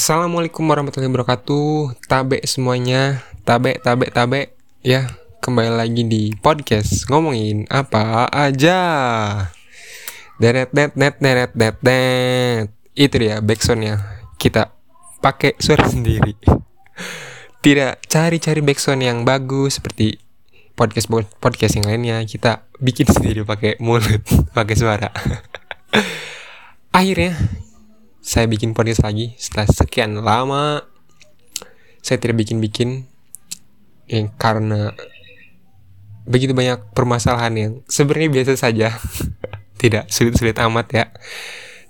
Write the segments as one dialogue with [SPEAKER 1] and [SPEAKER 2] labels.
[SPEAKER 1] Assalamualaikum warahmatullahi wabarakatuh. Tabe semuanya. Tabe, tabe, tabe. Ya, kembali lagi di podcast Ngomongin apa aja. Deret, net, net, net, net, net Itu dia backsoundnya. Kita pakai suara sendiri. Tidak cari-cari backsound yang bagus Seperti podcast podcast yang lainnya. Kita bikin sendiri pakai mulut Pakai suara. Akhirnya saya bikin podcast lagi setelah sekian lama. Saya tidak bikin-bikin yang karena begitu banyak permasalahan yang sebenarnya biasa saja. Tidak sulit-sulit amat ya.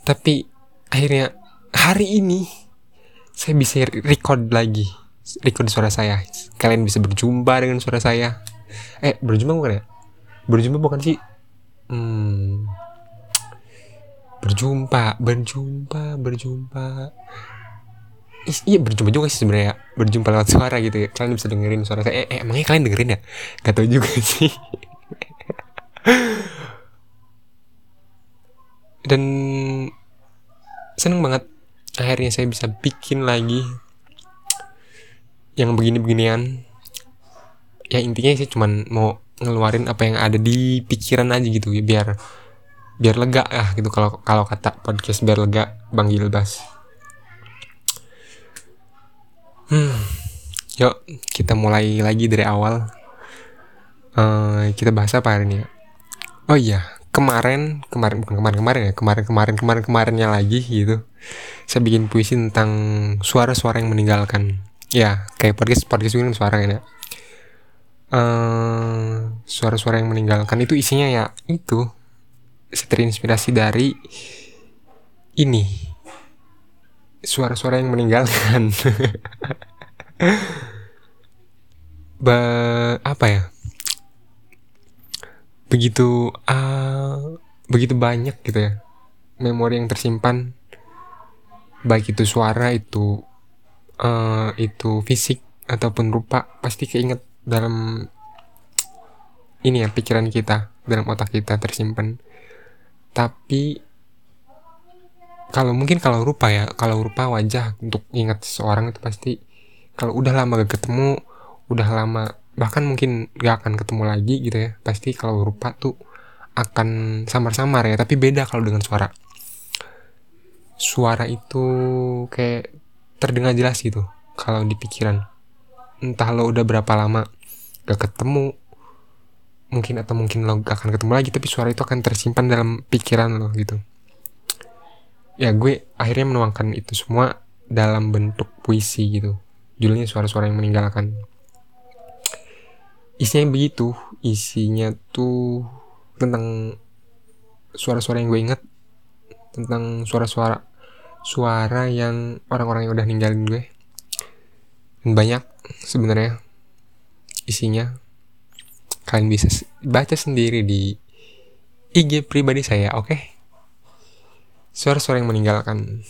[SPEAKER 1] Tapi akhirnya hari ini saya bisa record lagi record suara saya. Kalian bisa berjumpa dengan suara saya. Eh berjumpa bukan ya? Berjumpa bukan sih? Hmm, berjumpa berjumpa berjumpa. Is, iya berjumpa juga sih sebenarnya. Berjumpa lewat suara gitu ya. Kalian bisa dengerin suara saya. Eh, eh emangnya kalian dengerin ya? Gak tau juga sih. Dan seneng banget akhirnya saya bisa bikin lagi yang begini-beginian. Ya intinya sih cuman mau ngeluarin apa yang ada di pikiran aja gitu ya biar biar lega ya gitu kalau kalau kata podcast biar lega Bang Gilbas. Hmm, yuk kita mulai lagi dari awal. Uh, kita bahas apa hari ini? Oh iya, kemarin kemarin bukan kemarin kemarin ya kemarin kemarin kemarin kemarinnya lagi gitu. Saya bikin puisi tentang suara-suara yang meninggalkan. Ya, kayak podcast podcast ini suara kan ya. Uh, suara-suara yang meninggalkan itu isinya ya itu terinspirasi dari ini. Suara-suara yang meninggalkan. Ba apa ya? Begitu uh, begitu banyak gitu ya memori yang tersimpan. Baik itu suara itu uh, itu fisik ataupun rupa pasti keinget dalam ini ya pikiran kita dalam otak kita tersimpan tapi kalau mungkin kalau rupa ya kalau rupa wajah untuk ingat seseorang itu pasti kalau udah lama gak ketemu udah lama bahkan mungkin gak akan ketemu lagi gitu ya pasti kalau rupa tuh akan samar-samar ya tapi beda kalau dengan suara. Suara itu kayak terdengar jelas gitu kalau di pikiran. Entah lo udah berapa lama gak ketemu mungkin atau mungkin lo gak akan ketemu lagi tapi suara itu akan tersimpan dalam pikiran lo gitu. Ya gue akhirnya menuangkan itu semua dalam bentuk puisi gitu. Judulnya suara-suara yang meninggalkan. Isinya begitu. Isinya tuh tentang suara-suara yang gue inget tentang suara-suara suara yang orang-orang yang udah ninggalin gue. Banyak sebenarnya isinya kalian bisa baca sendiri di IG pribadi saya, oke? Okay? Suara-suara yang meninggalkan.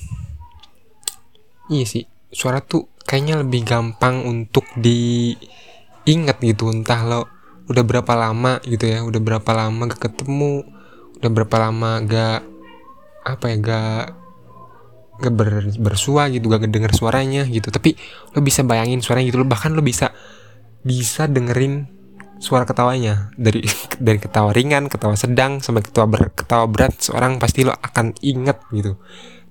[SPEAKER 1] Iya sih, suara tuh kayaknya lebih gampang untuk diingat gitu. Entah lo udah berapa lama gitu ya, udah berapa lama gak ketemu, udah berapa lama gak apa ya gak gak ber, bersua gitu, gak denger suaranya gitu. Tapi lo bisa bayangin suaranya gitu, lo bahkan lo bisa bisa dengerin suara ketawanya dari dari ketawa ringan, ketawa sedang sampai ketawa ber, ketawa berat seorang pasti lo akan inget gitu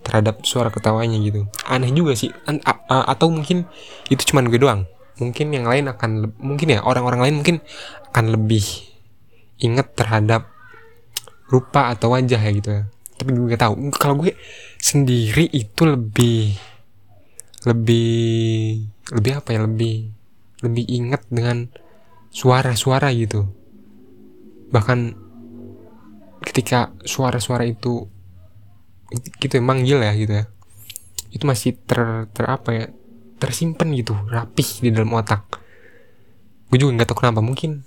[SPEAKER 1] terhadap suara ketawanya gitu. Aneh juga sih An a, atau mungkin itu cuman gue doang. Mungkin yang lain akan mungkin ya orang-orang lain mungkin akan lebih inget terhadap rupa atau wajah ya gitu ya. Tapi gue gak tahu. Kalau gue sendiri itu lebih lebih lebih apa ya lebih lebih inget dengan suara-suara gitu. Bahkan ketika suara-suara itu gitu ya manggil ya gitu ya itu masih ter, ter apa ya tersimpan gitu rapih di dalam otak. Gue juga nggak tahu kenapa mungkin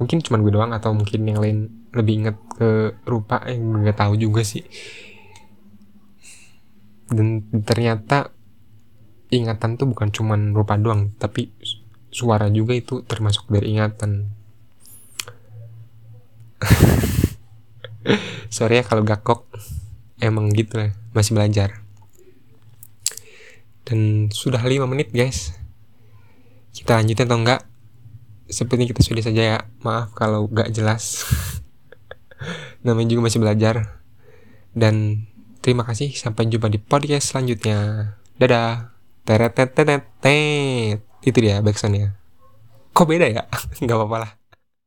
[SPEAKER 1] mungkin cuma gue doang atau mungkin yang lain lebih inget ke rupa yang eh, nggak tahu juga sih. Dan ternyata ingatan tuh bukan cuman rupa doang tapi suara juga itu termasuk dari ingatan. Sorry ya kalau gakok. Emang gitu lah masih belajar. Dan sudah 5 menit guys. Kita lanjutin atau enggak? Seperti kita sudah saja ya. Maaf kalau gak jelas. Namanya juga masih belajar. Dan terima kasih. Sampai jumpa di podcast selanjutnya. Dadah. Teret itu dia backsoundnya. Kok beda ya? Nggak apa-apa lah